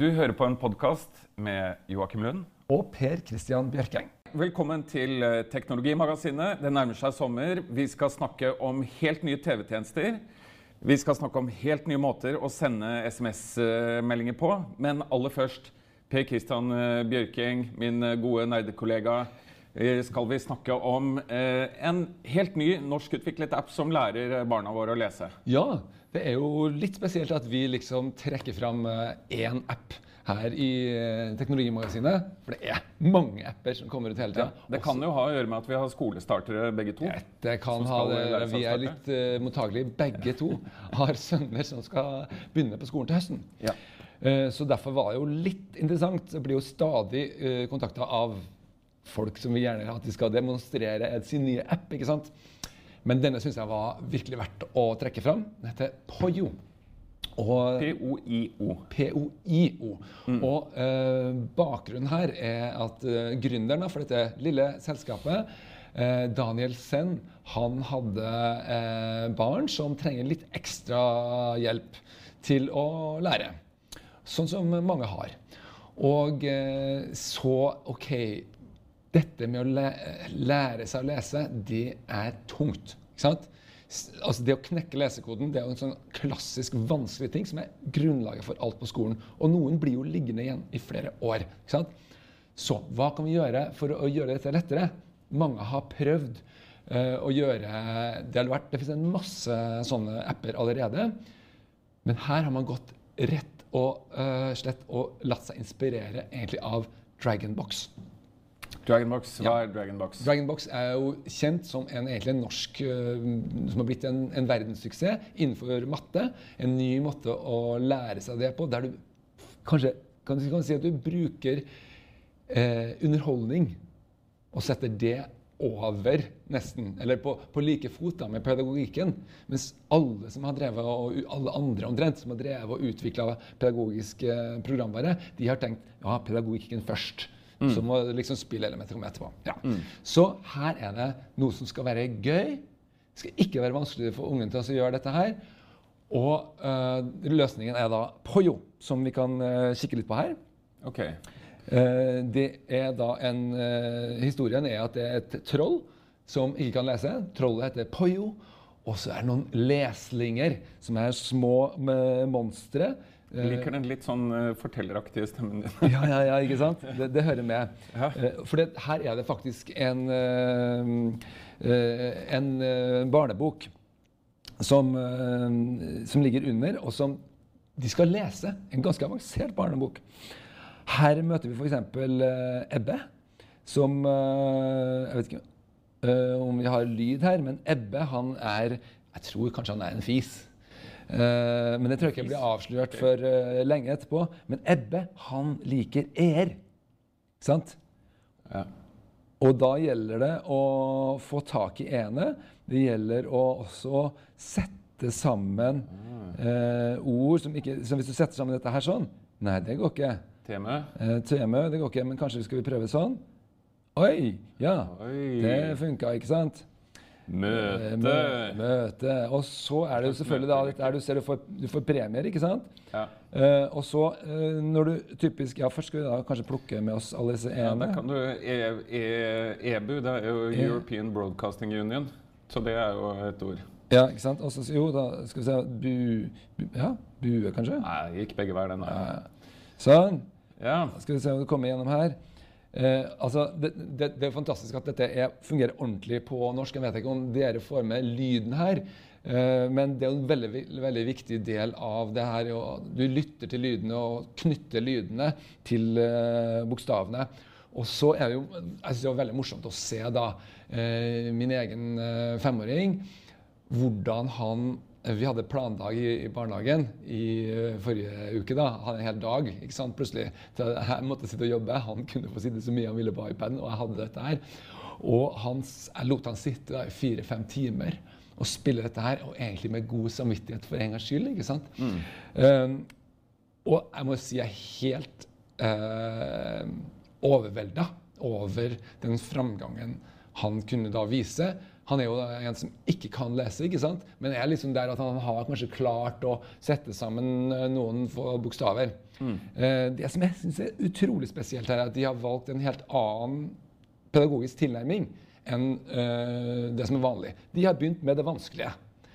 Du hører på en podkast med Joakim Lund. Og Per Christian Bjørkeng. Velkommen til eh, Teknologimagasinet. Det nærmer seg sommer. Vi skal snakke om helt nye TV-tjenester. Vi skal snakke om helt nye måter å sende SMS-meldinger på. Men aller først, Per Christian Bjørking, min eh, gode nerdekollega, eh, skal vi snakke om eh, en helt ny norskutviklet app som lærer barna våre å lese. Ja, det er jo litt spesielt at vi liksom trekker fram én app her i eh, Teknologimagasinet. For det er mange apper som kommer ut hele tida. Det kan jo ha å gjøre med at vi har skolestartere begge to. Det kan ha det. Vi er litt uh, mottagelige begge to. Har sønner som skal begynne på skolen til høsten. Ja. Uh, så derfor var det jo litt interessant. Det blir jo stadig uh, kontakta av folk som vil gjerne at de skal demonstrere sin nye app. ikke sant? Men denne syns jeg var virkelig verdt å trekke fram. Den heter Poyo. Og POIO. Mm. Og eh, bakgrunnen her er at eh, gründeren for dette lille selskapet, eh, Daniel Sen, han hadde eh, barn som trenger litt ekstra hjelp til å lære. Sånn som mange har. Og eh, så OK dette med å lære seg å lese, det er tungt. Ikke sant? Altså Det å knekke lesekoden det er jo en sånn klassisk vanskelig ting som er grunnlaget for alt på skolen. Og noen blir jo liggende igjen i flere år. Ikke sant? Så hva kan vi gjøre for å gjøre dette lettere? Mange har prøvd uh, å gjøre Det har vært, det finnes en masse sånne apper allerede. Men her har man gått rett og uh, slett og latt seg inspirere egentlig av Dragonbox. Dragonbox. Hva er Dragonbox? Dragonbox er jo kjent som en, egentlig en norsk øh, som har blitt en, en verdenssuksess innenfor matte. En ny måte å lære seg det på, der du kanskje kan du kan si at du bruker eh, underholdning og setter det over, nesten, eller på, på like fot da, med pedagogikken. Mens alle som har drevet, og alle andre omtrent, som har drevet og utvikla pedagogisk eh, programvare, de har tenkt ja, pedagogikken først. Så må liksom spillelementer komme etterpå. Ja. Så her er det noe som skal være gøy. Det skal ikke være vanskelig for ungen til å gjøre dette her. Og eh, løsningen er da Poyo, som vi kan eh, kikke litt på her. Ok. Uh, det er da en uh, Historien er at det er et troll som ikke kan lese. Trollet heter Poyo. Og så er det noen leslinger, som er små monstre. Eh, Jeg liker den litt sånn eh, fortelleraktige stemmen din. ja, ja, ja, ikke sant? Det, det hører med. Ja. Eh, For det, her er det faktisk en, eh, eh, en eh, barnebok som, eh, som ligger under, og som de skal lese. En ganske avansert barnebok. Her møter vi f.eks. Ebbe, som eh, Jeg vet ikke eh, om vi har lyd her, men Ebbe han er Jeg tror kanskje han er en fis. Eh, men det tror jeg ikke blir avslørt før eh, lenge etterpå. Men Ebbe, han liker er. Sant? Ja. Og da gjelder det å få tak i ene. Det gjelder å også sette sammen eh, ord som ikke Så hvis du setter sammen dette her sånn Nei, det går ikke. Teme. Eh, Teme, det går ikke. Men kanskje skal vi prøve sånn? Oi! Ja. Oi. Det funka, ikke sant? Møte. mø- Møte. Og så er det jo selvfølgelig da dette du ser du får, du får premier, ikke sant? Ja. Uh, og så uh, når du typisk Ja, først skal vi da kanskje plukke med oss alle disse ene. Ja, da kan du e, e, EBU, det er jo E- European Broadcasting Union. Så det er jo et ord. Ja, ikke sant? Og så, jo, da skal vi se bu, bu, Ja, bue, kanskje? Nei, gikk begge veier den veien. Sånn. Ja. Skal vi se om du kommer gjennom her. Eh, altså, det, det, det er fantastisk at dette er, fungerer ordentlig på norsk. Jeg vet ikke om dere får med lyden her. Eh, men det er en veldig, veldig viktig del av det her. Du lytter til lydene og knytter lydene til eh, bokstavene. Og så er det jo jeg synes det var veldig morsomt å se da eh, min egen eh, femåring hvordan han vi hadde plandag i, i barnehagen i uh, forrige uke. da, Han en hel dag. ikke sant, plutselig. Så jeg måtte sitte og jobbe. Han kunne få sitte så mye han ville på iPaden, og jeg hadde dette her. Og hans, jeg lot han sitte i fire-fem timer og spille dette her, og egentlig med god samvittighet for en gangs skyld. ikke sant? Mm. Um, og jeg må si jeg er helt uh, overvelda over den framgangen han kunne da vise. Han er jo en som ikke kan lese, ikke sant? men er liksom der at han har kanskje klart å sette sammen eh, noen bokstaver. Mm. Eh, det som jeg syns er utrolig spesielt, her, er at de har valgt en helt annen pedagogisk tilnærming enn uh, det som er vanlig. De har begynt med det vanskelige.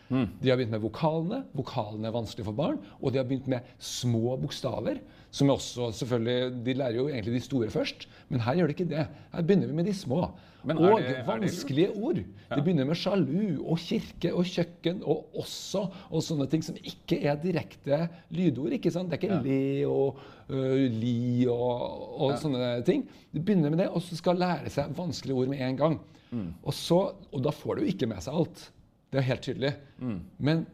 Mm. De har begynt med vokalene. Vokalene er vanskelig for barn. Og de har begynt med små bokstaver. Som også selvfølgelig, De lærer jo egentlig de store først, men her gjør de ikke det. Her begynner vi med de små. Og det, vanskelige ord. Ja. Det begynner med sjalu og kirke og kjøkken og også og sånne ting som ikke er direkte lydord. ikke sant? Det er ikke ja. le og uh, li og, og ja. sånne ting. Det begynner med det, og så skal lære seg vanskelige ord med en gang. Mm. Og, så, og da får du ikke med seg alt. Det er helt tydelig. Mm. Men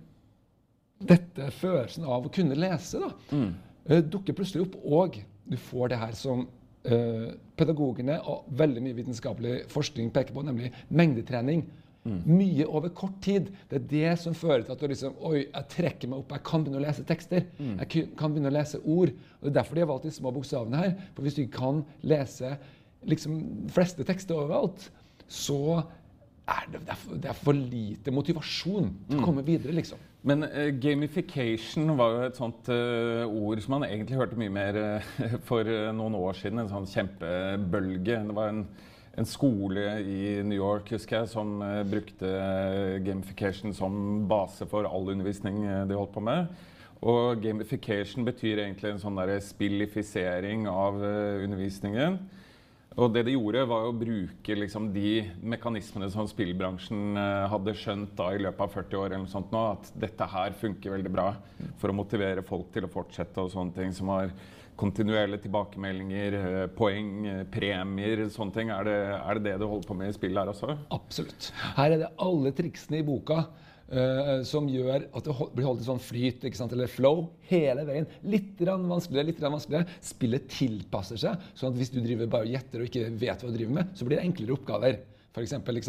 dette følelsen av å kunne lese, da. Mm uh, dukker plutselig opp. Og du får det her som pedagogene og veldig mye vitenskapelig forskning peker på, nemlig mengdetrening. Mm. Mye over kort tid. Det er det som fører til at du liksom Oi, jeg trekker meg opp. Jeg kan begynne å lese tekster. Mm. Jeg kan begynne å lese ord. Og Det er derfor de har valgt de små bokstavene her. For hvis du ikke kan lese liksom fleste tekster overalt, så er det, det, er for, det, er for, lite motivasjon til å mm. komme videre, liksom. Men uh, gamification var jo et sånt uh, ord som man egentlig hørte mye mer uh, for noen år siden. En sånn kjempebølge. Det var en, en skole i New York husker jeg, som brukte gamification som base for all undervisning de holdt på med. Og gamification betyr egentlig en sånn spillifisering av undervisningen. Og det de gjorde, var å bruke liksom, de mekanismene som spillbransjen uh, hadde skjønt da, i løpet av 40 år, eller noe sånt nå, at dette her funker veldig bra for å motivere folk til å fortsette. og sånne ting som har kontinuerlige tilbakemeldinger, uh, poeng, uh, premier, sånne ting. Er det, er det, det du holder på med i spillet her også? Absolutt. Her er det alle triksene i boka som gjør at det blir holdt i sånn flyt eller flow hele veien. Litt vanskeligere, litt vanskeligere. Spillet tilpasser seg, sånn at hvis du driver bare og gjetter og ikke vet hva du driver med, så blir det enklere oppgaver. For eksempel,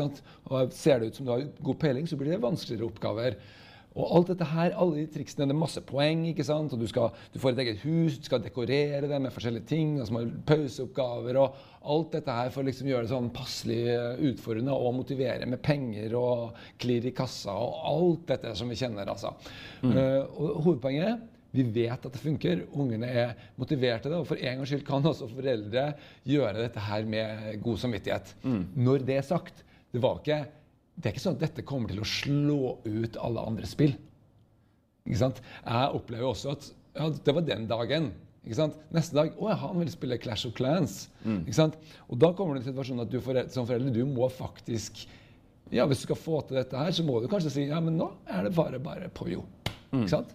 og Ser det ut som du har god peiling, så blir det vanskeligere oppgaver. Og alt dette her, alle de triksene, det er masse poeng. ikke sant? Og du, skal, du får et eget hus, du skal dekorere det med forskjellige ting. og små pauseoppgaver og Alt dette her for å liksom gjøre det sånn passelig utfordrende og motivere med penger og klirr i kassa og alt dette som vi kjenner. altså. Mm. Uh, og Hovedpoenget vi vet at det funker. Ungene er motiverte. Det, og for en gangs skyld kan også foreldre gjøre dette her med god samvittighet. Mm. Når det er sagt, det var ikke det er ikke sånn at dette kommer til å slå ut alle andre spill. Ikke sant? Jeg opplever også at ja, det var den dagen. Ikke sant? Neste dag å, han vil spille Clash of Clans. Mm. Ikke sant? Og da kommer det til situasjonen at du som forelder du må faktisk ja, Hvis du skal få til dette her, så må du kanskje si ja, men nå er det bare, bare på jo. Mm. Ikke sant?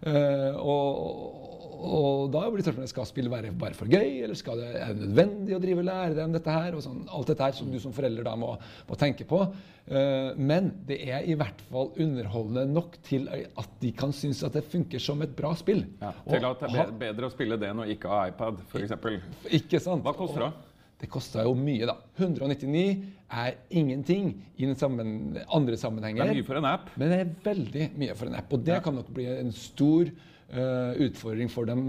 Uh, og, og da blir spørsmålet skal spillet være bare for gøy, eller skal det, er det nødvendig å drive og lære dem dette her? og sånn, Alt dette her som du som forelder da må, må tenke på. Uh, men det er i hvert fall underholdende nok til at de kan synes at det funker som et bra spill. Ja, til at det er bedre å spille det enn å ikke ha iPad, f.eks. Ikke sant. Hva koster det? Det kosta jo mye, da. 199 er ingenting i sammen, andre sammenhenger. Det er mye for en app. Men det er veldig mye for en app. Og det ja. kan nok bli en stor utfordring for dem,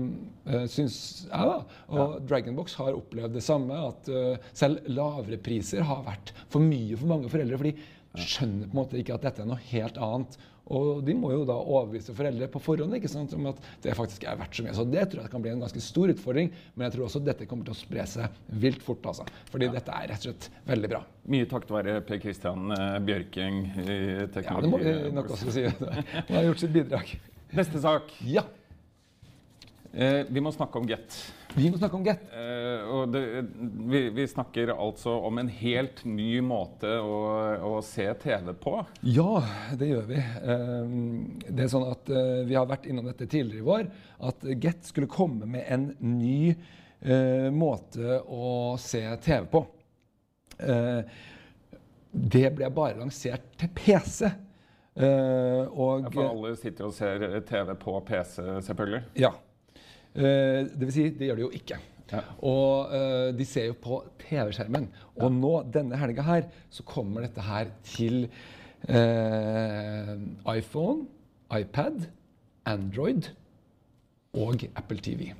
uh, syns jeg. da. Og ja. Dragonbox har opplevd det samme. At uh, selv lavere priser har vært for mye for mange foreldre. For de skjønner på en måte ikke at dette er noe helt annet. Og de må jo da overbevise foreldre på forhånd ikke sant, om at det faktisk er verdt så mye. Så det tror jeg kan bli en ganske stor utfordring, men jeg tror også dette kommer til å spre seg vilt fort. altså. Fordi dette er rett og slett veldig bra. Mye takket være Per Christian eh, Bjørking i teknologi. Ja, det må vi nok også si. Han har gjort sitt bidrag. Neste sak. Ja, Eh, vi må snakke om Get. vi må snakke om Get. Eh, og det, vi, vi snakker altså om en helt ny måte å, å se TV på. Ja, det gjør vi. Eh, Det er sånn at eh, Vi har vært innom dette tidligere i vår. At Get skulle komme med en ny eh, måte å se TV på. Eh, det ble bare lansert til PC. Eh, og Ja, for alle sitter og ser TV på PC, selvfølgelig. Ja. Eh, det vil si, det gjør de jo ikke. Ja. Og uh, de ser jo på TV-skjermen. Og nå, denne helga her, så kommer dette her til uh, iPhone, iPad, Android og Apple TV.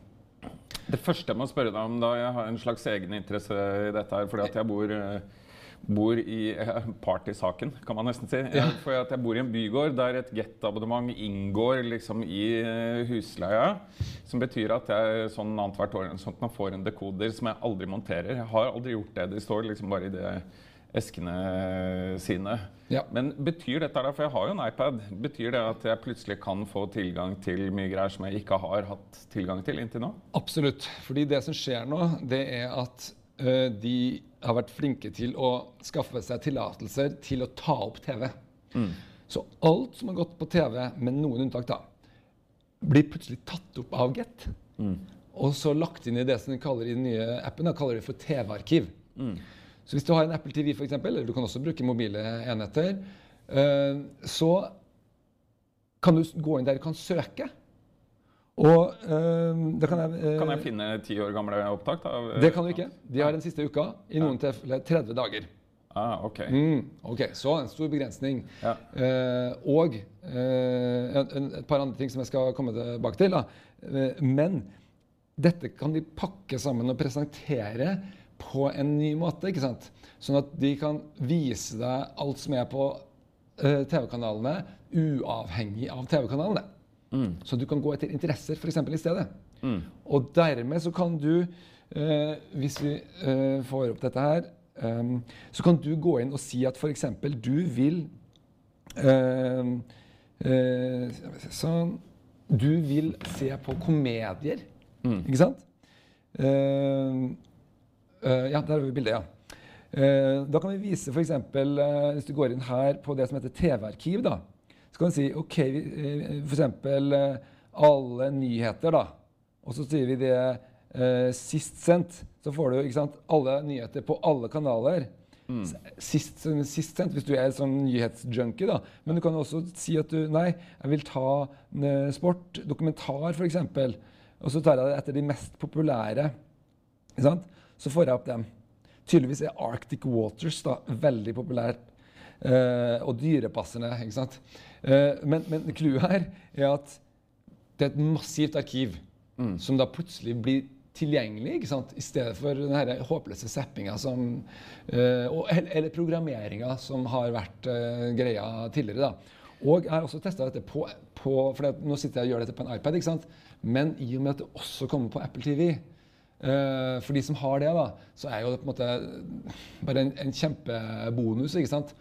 Det første jeg må spørre deg om, da jeg har en slags egeninteresse i dette, her, fordi at jeg bor, eh, bor i eh, part i saken, kan man nesten si. Ja. For at jeg bor i en bygård der et Get-abonnement inngår liksom i eh, husleia. Som betyr at jeg sånn annethvert år sånt, får en dekoder som jeg aldri monterer. Jeg har aldri gjort det. De står liksom bare i det eskene sine. Ja. Men betyr dette, da, for jeg har jo en iPad, betyr det at jeg plutselig kan få tilgang til mye greier som jeg ikke har hatt tilgang til inntil nå? Absolutt. Fordi det som skjer nå, det er at de har vært flinke til å skaffe seg tillatelser til å ta opp TV. Så alt som har gått på TV, med noen unntak, da, blir plutselig tatt opp av Get. Og så lagt inn i det som de kaller i den nye appen, da kaller de for TV-arkiv. Så hvis du har en Apple TV, for eksempel, eller du kan også bruke mobile enheter, eh, så kan du gå inn der du kan søke. Og eh, da kan jeg, eh, Kan jeg finne ti år gamle opptak? Da? Det kan du ikke. De har den siste uka. I noen tilfeller 30 dager. Ah, ok. Mm, ok, Så en stor begrensning. Ja. Uh, og uh, en, et par andre ting som jeg skal komme tilbake til. Eh, men dette kan de pakke sammen og presentere på en ny måte. ikke sant? Sånn at de kan vise deg alt som er på eh, TV-kanalene, uavhengig av TV-kanalene. Så du kan gå etter interesser for eksempel, i stedet. Og dermed så kan du, eh, hvis vi eh, får opp dette her, eh, så kan du gå inn og si at f.eks. du vil eh, eh, Sånn Du vil se på komedier, ikke sant? Eh, eh, ja, der har vi bildet, ja. Eh, da kan vi vise f.eks. Uh, hvis du går inn her på det som heter TV-arkiv, da, så kan vi si OK, eh, eksempel eh, alle nyheter, da. Og så sier vi det eh, sist sendt. Så får du sant, alle nyheter på alle kanaler. Mm. Sist, sist sendt, hvis du er sånn nyhetsjunkie, da. Men du kan også si at du Nei, jeg vil ta eh, sport, dokumentar f.eks. Og så tar jeg det etter de mest populære. Så får jeg opp dem. Tydeligvis er Arctic Waters da, veldig populært. Eh, og dyrepassende. ikke sant? Eh, men men clouet her er at det er et massivt arkiv som da plutselig blir tilgjengelig, ikke sant? i stedet for den her håpløse zappinga som eh, og, Eller programmeringa som har vært greia tidligere. da. Og jeg har også testa dette på, på for Nå sitter jeg og gjør dette på en iPad, ikke sant? men i og med at det også kommer på Apple TV eh, For de som har det, da, så er jo det på en måte bare en, en kjempebonus. ikke sant?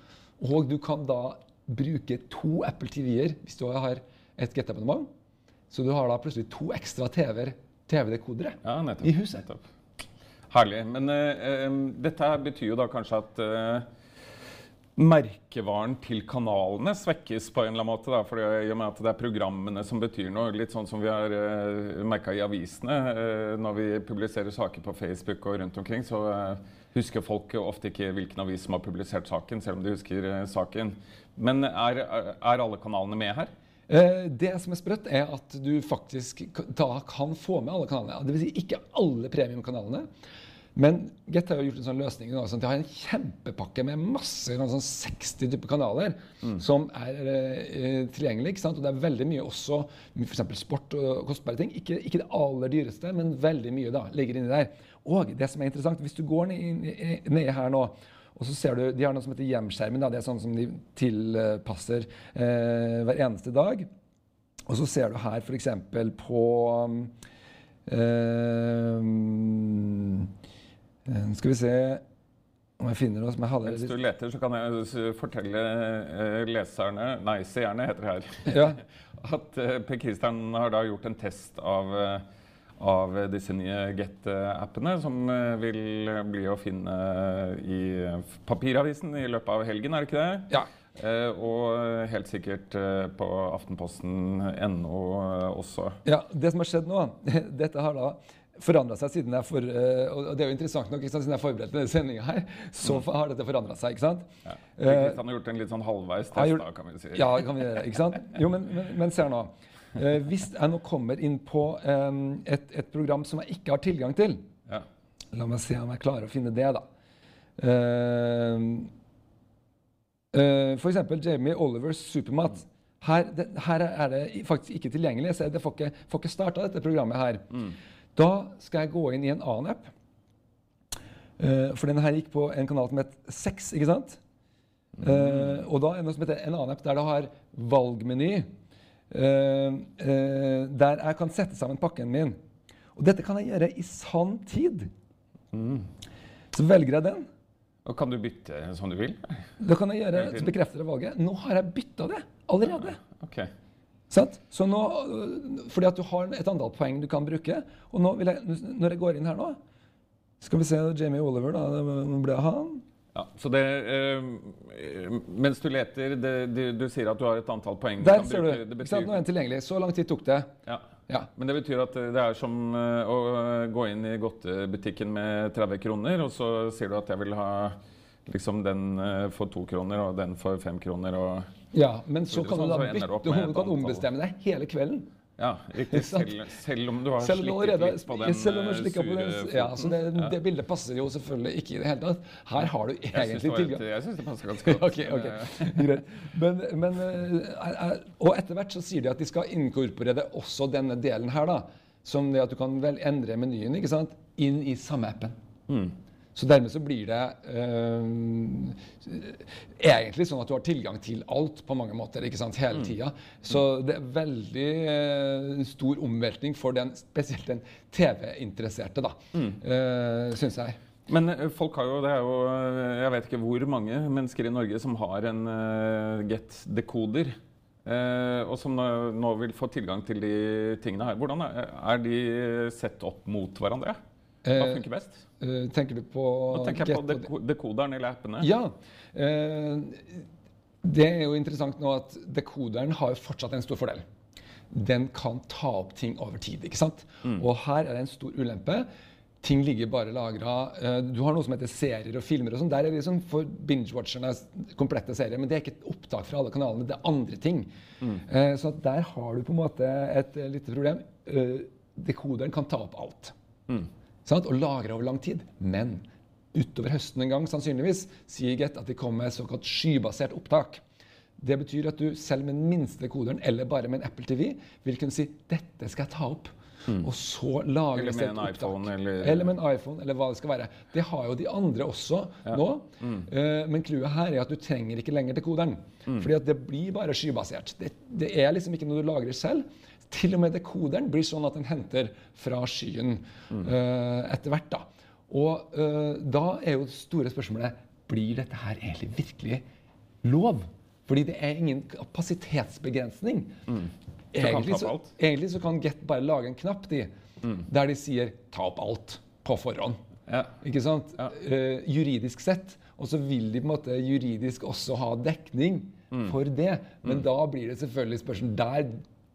Og du kan da bruke to Apple TV-er hvis du har et GT-abonnement. Så du har da plutselig to ekstra TV-er, TV-dekodere Ja, i huset. Nettopp. Herlig. Men uh, dette betyr jo da kanskje at uh, merkevaren til kanalene svekkes på en eller annen måte. Da, for I og med at det er programmene som betyr noe. Litt sånn som vi har uh, merka i avisene. Uh, når vi publiserer saker på Facebook og rundt omkring, så husker folk ofte ikke hvilken avis som har publisert saken, selv om de husker eh, saken. Men er, er alle kanalene med her? Eh, det som er sprøtt, er at du faktisk da kan få med alle kanalene. Vil si ikke alle premiumkanalene. Men Get har jo gjort en sånn løsning nå, sånn at de har en kjempepakke med masse sånn 60 typer kanaler som er eh, tilgjengelig. ikke sant? Og det er veldig mye også f.eks. sport og kostbare ting. Ikke, ikke det aller dyreste, men veldig mye da ligger inni der. Og det som er interessant, hvis du går ned, ned her nå Og så ser du, De har noe som heter hjemskjermen. Da. Det er sånn som de tilpasser eh, hver eneste dag. Og så ser du her f.eks. på eh, Skal vi se om jeg finner noe som jeg hadde Hvis du leter, så kan jeg fortelle eh, leserne, nei, seerne heter det her, Ja. at eh, Per Kristian har da gjort en test av, eh, av disse nye Get-appene, som eh, vil bli å finne i eh, papiravisen i løpet av helgen, er det ikke det? ja. Eh, og helt sikkert eh, på aftenposten.no eh, også. Ja, Det som har skjedd nå, dette har da forandra seg siden jeg for, eh, og det er jo interessant nok, ikke sant, siden jeg forberedte denne sendinga her, så har dette forandra seg. ikke sant? Ja. Eh, Kristian har gjort en litt sånn halvveis test, da, kan vi si. Ja, kan vi gjøre. ikke sant? Jo, men, men, men se nå. Eh, hvis jeg nå kommer inn på eh, et, et program som jeg ikke har tilgang til Ja. La meg se om jeg klarer å finne det, da. Eh, eh, for eksempel Jamie Olivers Supermat. Her, det, her er det faktisk ikke tilgjengelig. Så Jeg får ikke, får ikke starta dette programmet her. Da skal jeg gå inn i en annen app. Uh, for den her gikk på en kanal som het Sex, ikke sant? Uh, og da er det noe som heter en annen app der det har valgmeny. Uh, uh, der jeg kan sette sammen pakken min. Og dette kan jeg gjøre i sann tid. Så velger jeg den. Og kan du bytte som du vil? Da kan jeg gjøre, så bekrefter jeg valget. Nå har jeg bytta det allerede. Ok. Sant? Så nå, øh, fordi at du har et antall poeng du kan bruke. Og nå jeg, når jeg går inn her nå Skal vi se Jamie Oliver, da. Det ble han. Ja, så det, eh, mens du leter, det, du, du sier at du har et antall poeng Der ser du. Det betyr... Nå er den tilgjengelig. Så lang tid tok det. ja. Ja. Men det betyr at det er som eh, å gå inn i godtebutikken med 30 kroner, og så sier du at jeg vil ha liksom den eh, for to kroner og den for fem kroner. og... Ja, Men så det kan sånn, du da det bytte, du kan ombestemme deg hele kvelden. Ja, riktig. Selv, selv om du har Selv om slikket litt på den selv om du eh, på den, ja, så det, ja. det bildet passer jo selvfølgelig ikke i det hele tatt. Her har du egentlig tilgang. jeg synes det passer ganske godt. okay, okay. greit. Men, men, eh, og etter hvert så sier de at de skal inkorporere også denne delen her, da. Som det at du kan vel endre menyen ikke sant? inn i samme appen. Mm. Så dermed så blir det eh, egentlig sånn at du har tilgang til alt på mange måter ikke sant, Mm. hele tida. Så det er veldig eh, stor omveltning for den, spesielt den TV-interesserte, da, Mm. Eh, syns jeg. Men eh, folk har jo, det er jo eh, Jeg vet ikke hvor mange mennesker i Norge som har en uh, Get-dekoder. Uh, og som nå, nå vil få tilgang til de tingene her. Hvordan er, er de sett opp mot hverandre? Hva Eh, funker best? Eh, tenker du på Nå tenker jeg på dekoderen eller appene. Ja. eh, det er jo interessant nå at dekoderen har jo fortsatt en stor fordel. Den kan ta opp ting over tid. ikke sant? Og her er det en stor ulempe. Ting ligger bare lagra. du har noe som heter serier og filmer. og sånn. Der er det liksom for binge-watcherne komplette serier. Men det er ikke et opptak fra alle kanalene. Det er andre ting. Mm. så der har du på en måte et lite problem. Dekoderen kan ta opp alt. Sant? Og lagre over lang tid. Men utover høsten en gang sannsynligvis sier Get at de kommer med såkalt skybasert opptak. Det betyr at du selv med den minste koderen eller bare med en Apple TV vil kunne si dette skal jeg ta opp. Og så lagres det et opptak. iPhone, eller- eller med en iPhone, eller hva det skal være. Det har jo de andre også nå. Eh, men clouet her er at du trenger ikke lenger til koderen. Mm. Fordi at det blir bare skybasert. Det, det er liksom ikke noe du lagrer selv. Til og med dekoderen blir sånn at den henter fra skyen eh, etter hvert. da. Og uh, da er jo det store spørsmålet blir dette her egentlig virkelig lov. Fordi det er ingen kapasitetsbegrensning. Mm. Egentlig, så, egentlig så kan Get bare lage en knapp de, der de sier 'ta opp alt' på forhånd. Ja. Ikke sant? Ja. Uh, juridisk sett. Og så vil de på en måte juridisk også ha dekning Mm. for det. Men da blir det selvfølgelig spørsmål der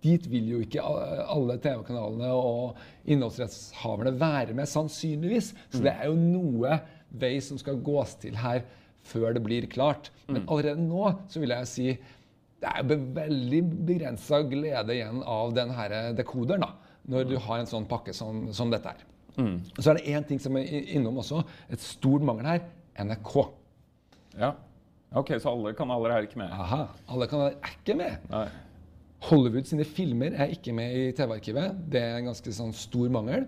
Dit vil jo ikke alle TV-kanalene og innholdsrettshaverne være med, sannsynligvis. Så Mm. det er jo noe vei som skal gås til her før det blir klart. Mm. Men allerede nå så vil jeg si det er be veldig begrensa glede igjen av den her dekoderen da, når du har en sånn pakke som, som dette her. Mm. Så er det én ting som er innom også. Et stort mangel her. NRK. ja. Ok, så alle kanaler er ikke med? Aha, Alle kanaler er ikke med. Nei. Hollywood sine filmer er ikke med i TV-arkivet. Det er en ganske sånn stor mangel.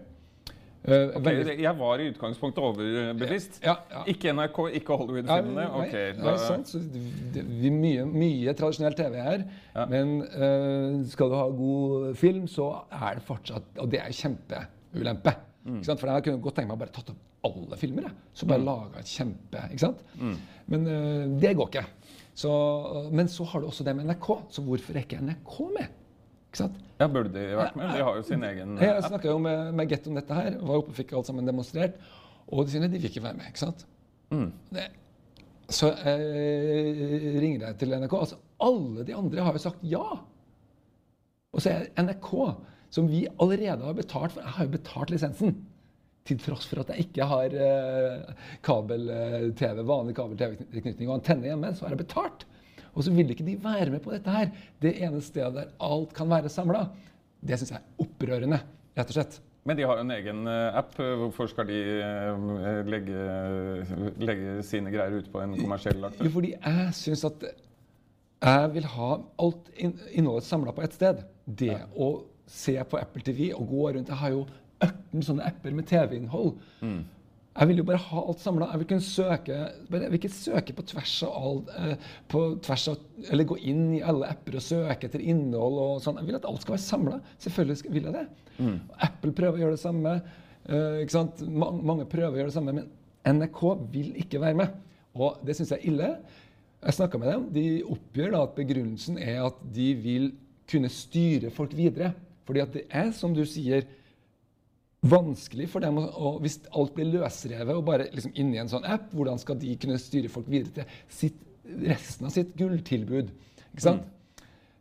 Uh, Ok, veldig- jeg var i utgangspunktet overbevist. Ja, ja. Ikke NRK, ikke Hollywood-filmene. nei, okay, da, sant. Så det, vi, mye, mye tradisjonell TV her. Men uh, skal du ha god film, så er det fortsatt Og det er kjempeulempe. Mm. For jeg kunne godt tenke meg å bare tatt opp alle filmer. Jeg. Så bare laga et kjempe Ikke sant? Mm. Men uh, det går ikke. Så, men så har du også det med NRK. Så hvorfor er ikke NRK med? Ikke sant? ja, burde de vært med? De har jo sin egen Jeg app. snakka jo med, med Get om dette her. Var oppe og fikk alt sammen demonstrert. Og de sier de vil ikke være med. ikke sant? Mm. Det, så eh, ringer jeg til NRK. Altså, alle de andre har jo sagt ja. Og så er NRK, som vi allerede har betalt for Jeg har jo betalt lisensen. Til tross for at jeg ikke har eh, kabel-TV, vanlig kabel-TV-tilknytning og antenne hjemme, så har jeg betalt. Og så vil ikke de være med på dette her. Det ene stedet der alt kan være samla. Det syns jeg er opprørende, rett og slett. Men de har jo en egen eh, app. Hvorfor skal de eh, legge, legge sine greier ut på en kommersiell aktør? Jo, fordi jeg syns at jeg vil ha alt innholdet samla på ett sted. Det å se på Apple TV og gå rundt Jeg har jo 18 sånne apper med TV-innhold. Jeg vil jo bare ha alt samla. Jeg vil kunne søke Jeg vil ikke søke på tvers av alt eh, på tvers av, Eller gå inn i alle apper og søke etter innhold og sånn. Jeg vil at alt skal være samla. Selvfølgelig vil jeg det. Apple prøver å gjøre det samme. eh, ikke sant? Ma mange prøver å gjøre det samme, men NRK vil ikke være med. Og det syns jeg er ille. Jeg snakka med dem. De oppgjør da at begrunnelsen er at de vil kunne styre folk videre. Fordi at det er, som du sier, vanskelig for dem å, Hvis alt blir løsrevet og bare liksom inni en sånn app, hvordan skal de kunne styre folk videre til sitt, resten av sitt gulltilbud? Ikke sant?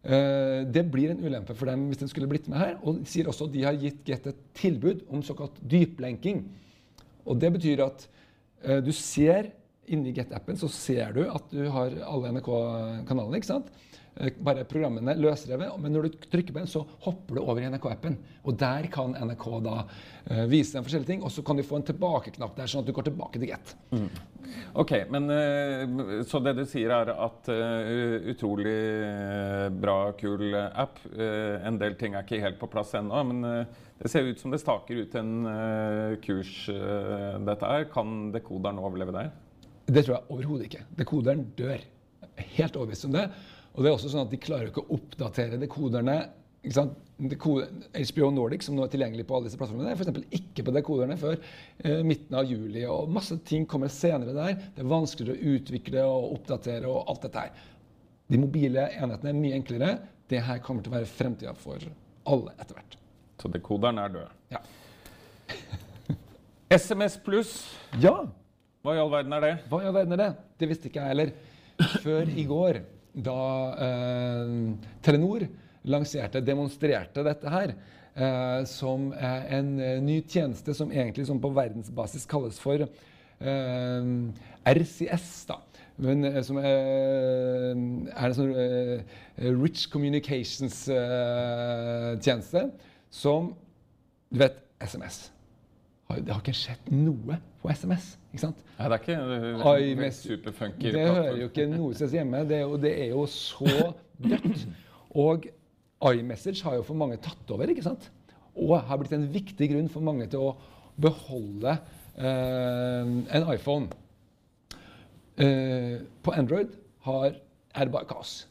Eh, det blir en ulempe for dem hvis de skulle blitt med her. Og de sier også at de har gitt Get et tilbud om såkalt dyplenking. Og det betyr at uh, du ser inni Get-appen så ser du at du har alle NRK-kanalene. ikke sant? Eh, Bare programmene løsrevet. Men når du trykker på den, så hopper du over i NRK-appen. Og der kan NRK da uh, vise deg forskjellige ting. Og så kan du få en tilbakeknapp der, sånn at du går tilbake til Get. Ok, men uh, Så det du sier, er at uh, utrolig bra, kul app. En del ting er ikke helt på plass ennå, men det ser ut som det staker ut en kurs, dette her. Kan dekoderen overleve der? Det tror jeg overhodet ikke. Dekoderen dør. Helt overbevist om det. Og det er også sånn at de klarer ikke å oppdatere dekoderne. Ikke sant? HBO Nordic, som nå er tilgjengelig på alle disse plattformene, er f.eks. ikke på dekoderne før eh, midten av juli. Og masse ting kommer senere der. Det er vanskeligere å utvikle og oppdatere og alt dette her. De mobile enhetene er mye enklere. Det her kommer til å være fremtida for alle etter hvert. Så dekoderen er død. Ja. SMS pluss, ja. hva i all verden er det? Hva i all verden er det? Det visste ikke jeg heller. Før i går, da eh, Telenor lanserte, demonstrerte dette her, eh, som en eh, ny tjeneste som egentlig som på verdensbasis kalles for eh, RCS. da. Men eh, som er, er en sånn eh, Rich Communications-tjeneste som Du vet, SMS. Det har ikke skjedd noe på SMS. Ikke sant? Nei, det er ikke uh, Oi, men- superfunky. Det hører jo ikke noe sted hjemme. Det er, jo, det er jo så dødt. Og iMessage har jo for mange tatt over, ikke sant? Og har blitt en viktig grunn for mange til å beholde eh, en iPhone. Eh, på Android har, er det bare kaos.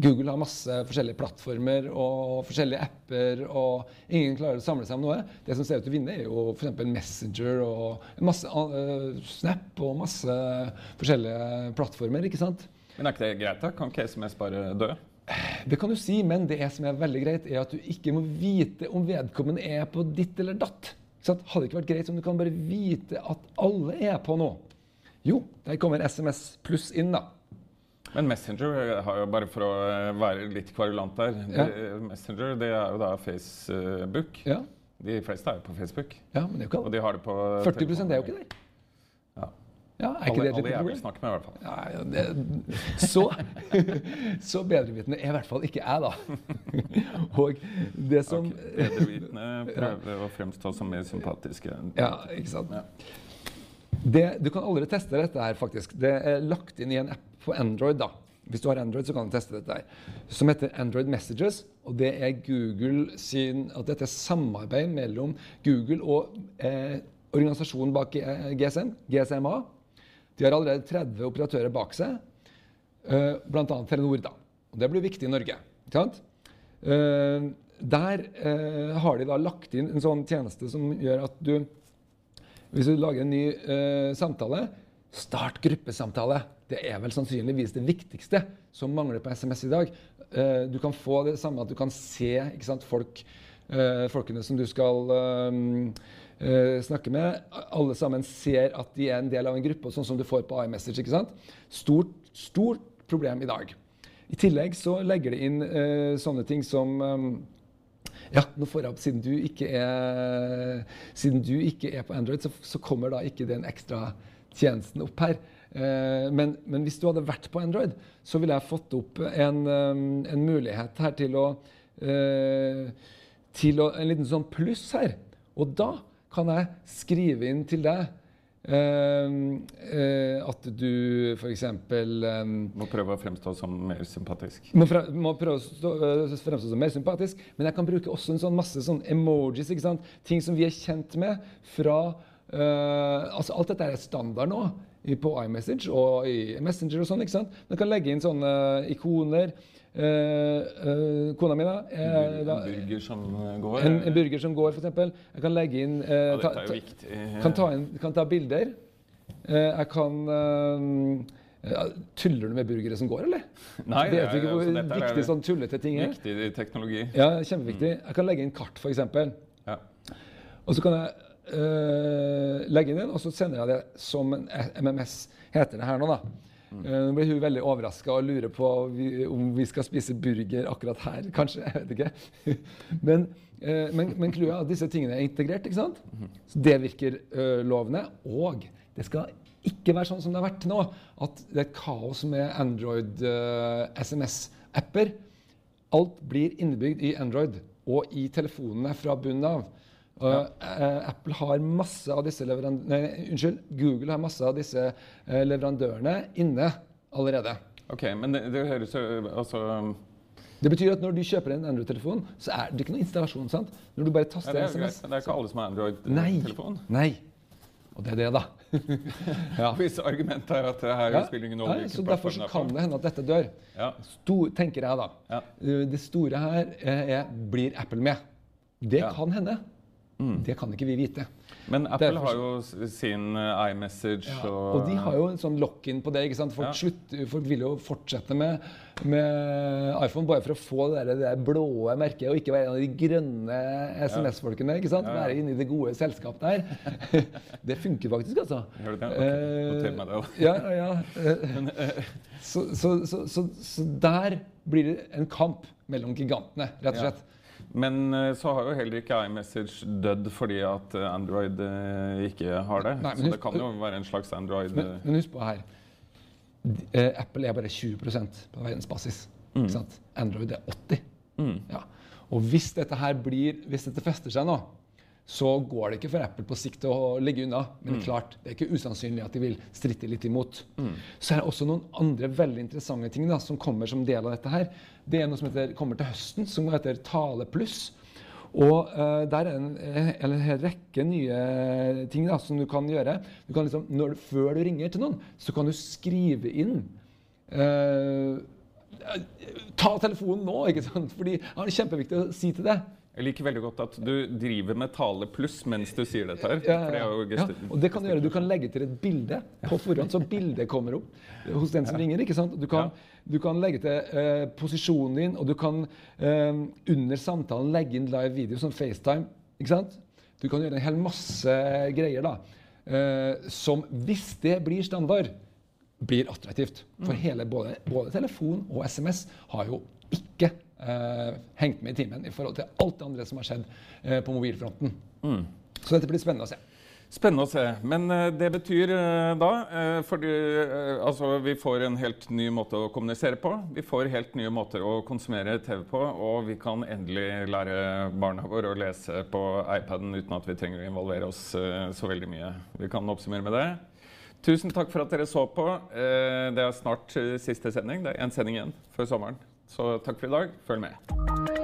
Google har masse forskjellige plattformer og forskjellige apper, og ingen klarer å samle seg om noe. Det som ser ut til å vinne, er jo f.eks. Messenger og masse uh, Snap og masse forskjellige plattformer. ikke sant? Men er ikke det greit, da? Kan ikke SMS bare dø? Det kan du si, men det som er veldig greit, er at du ikke må vite om vedkommende er på ditt eller datt. Så? Hadde det ikke vært greit om du kan bare vite at alle er på noe? Jo, der kommer SMS pluss inn, da. Men Messenger har jo bare for å eh, være litt kvarulant der Ja. det, Messenger det er jo da Facebook. Ja, De fleste er jo på Facebook. ja men det er jo ikke Og de har det på 40 er jo ikke der. Ja. Ja, er ikke Alle, det et alle lite jeg vil snakke med, i hvert fall. Ja, ja, det, så så bedrevitende er i hvert fall ikke jeg, da. Og det som okay. Bedrevitende prøver å fremstå som mer sympatiske. Ja, ikke sant. Det, du kan aldri teste dette her, faktisk. Det er lagt inn i en app på Android, da. hvis du har Android, så kan du teste dette her. Som heter Android Messages. Og det er Google sin at dette er samarbeid mellom Google og eh, organisasjonen bak GSM, GSMA. De har allerede 30 operatører bak seg, eh, bl.a. Telenor. da. Og Det blir viktig i Norge. ikke sant? Eh, der eh, har de da lagt inn en sånn tjeneste som gjør at du Hvis du lager en ny eh, samtale, start gruppesamtale. Det er vel sannsynligvis det viktigste som mangler på SMS i dag. Eh, du kan få det samme at du kan se sant, folk, eh, folkene som du skal eh, eh, snakke med. Alle sammen ser at de er en del av en gruppe, sånn som du får på iMessage. ikke sant? Stort, stort problem i dag. I tillegg så legger det inn eh, sånne ting som ja, nå får jeg opp, siden du ikke er, siden du ikke er på Android, så, så kommer da ikke den ekstra tjenesten opp her. Eh, men, men, hvis du hadde vært på Android, så ville jeg fått opp en, um, en mulighet her til å, eh, til å En liten sånn pluss her. Og da kan jeg skrive inn til deg at du f.eks. Um, må prøve å fremstå som mer sympatisk. Må, fre må prøve å stå, uh, fremstå som mer sympatisk, Men jeg kan bruke også en sånn masse sånn emojis. ikke sant? Ting som vi er kjent med fra altså Alt dette er standard nå på iMessage og i Messenger og sånn. ikke sant? Man kan legge inn sånne ikoner. Uh, uh, kona mi, da, En burger som går? En, en burger som går, f.eks. Jeg kan legge inn uh, ja, jo viktig. Kan ta, inn, kan ta bilder. jeg kan Tuller du med burgere som går, eller? Nei, Vet du ikke hvor altså, viktig sånn tullete ting er? Viktig teknologi. Ja, kjempeviktig. Jeg kan legge inn kart, f.eks. Ja. Og så kan jeg legge inn den, og så sender jeg det som en MMS, heter det her nå. da. Mm. Nå blir hun veldig overraska og lurer på om vi skal spise burger akkurat her. Kanskje. Jeg vet ikke. Men, uh, men, men clouet er at disse tingene er integrert. ikke sant? Mm-hmm. Så Det virker uh, lovende. Og det skal ikke være sånn som det har vært nå, at det er kaos med Android uh, SMS-apper. Alt blir innebygd i Android og i telefonene fra bunnen av. Ja. Uh, Apple har masse av disse nei, unnskyld, Google har masse av disse uh, leverandørene inne allerede. Ok, Men det, det høres jo altså det betyr at når du kjøper en Android-telefon, så er det ikke noe installasjon. sant? Når du bare taster ja, det, er SMS. det er ikke alle som har Android-telefon? Nei. Nei. Og det er det, da. ja. Hvis argumentet er at det her ja. spiller ingen rolle ja, så Derfor så kan det hende at dette dør. Ja. Stor, tenker jeg da. Ja. Eh, det store her er blir Apple med. Det kan hende. Mm. Det kan ikke vi vite. Men Apple har jo sin uh, iMessage ja, og, og de har jo en sånn lock-in på det. ikke sant? Folk, ja. slutt, folk vil jo fortsette med, med, iPhone bare for å få det der, det der blå merket og ikke være en av de grønne SMS-folkene. ikke sant? Være inne i det gode selskap der. det funker faktisk, altså. Gjør det det? Okay. Noter meg det òg. ja, ja. så, så, så, så der blir det en kamp mellom gigantene, rett og slett. Men eh, så har jo heller ikke iMessage dødd fordi at eh, Android eh, ikke har det. Nei, så det kan jo være en slags Android Men, men husk på her. Apple er bare 20% på verdensbasis. Mm. Android er 80 mm. ja. Og hvis dette her blir, hvis dette fester seg nå, så går det ikke for Apple på sikt å ligge unna. Men mm. klart, det er ikke usannsynlig at de vil stritte litt imot. Mm. Så er det også noen andre veldig interessante ting da, som kommer som del av dette her. Det er noe som heter, kommer til høsten, som heter Tale pluss. Og uh, der er en, en, en, rekke nye ting da, som du kan gjøre. Du kan liksom, når, før du ringer til noen, så kan du skrive inn uh, Ta telefonen nå! ikke sant? Fordi det er kjempeviktig å si til deg. Jeg liker veldig godt at du driver med tale pluss mens du sier dette. her. Ja, ja, ja. og det kan Du gjøre. Du kan legge til et bilde på forhånd, så bildet kommer opp hos den som ringer. ikke sant? Du kan, du kan legge til uh, posisjonen din, og du kan uh, under samtalen legge inn live video, som FaceTime. ikke sant? Du kan gjøre en hel masse greier da, uh, som, hvis det blir standard, blir attraktivt. For mm. hele, både, både telefon og SMS har jo ikke eh, hengt med i timen i forhold til alt det andre som har skjedd eh, på mobilfronten. Mm. Så dette blir spennende å se. Spennende å se. Men uh, det betyr uh, da uh, fordi, altså, Vi får en helt ny måte å kommunisere på. Vi får helt nye måter å konsumere TV på. Og vi kan endelig lære barna våre å lese på iPaden uten at vi trenger å involvere oss så veldig mye. Vi kan oppsummere med det. Tusen takk for at dere så på. Eh, det er snart eh, siste sending. Det er én sending igjen før sommeren. Så takk for i dag. Følg med.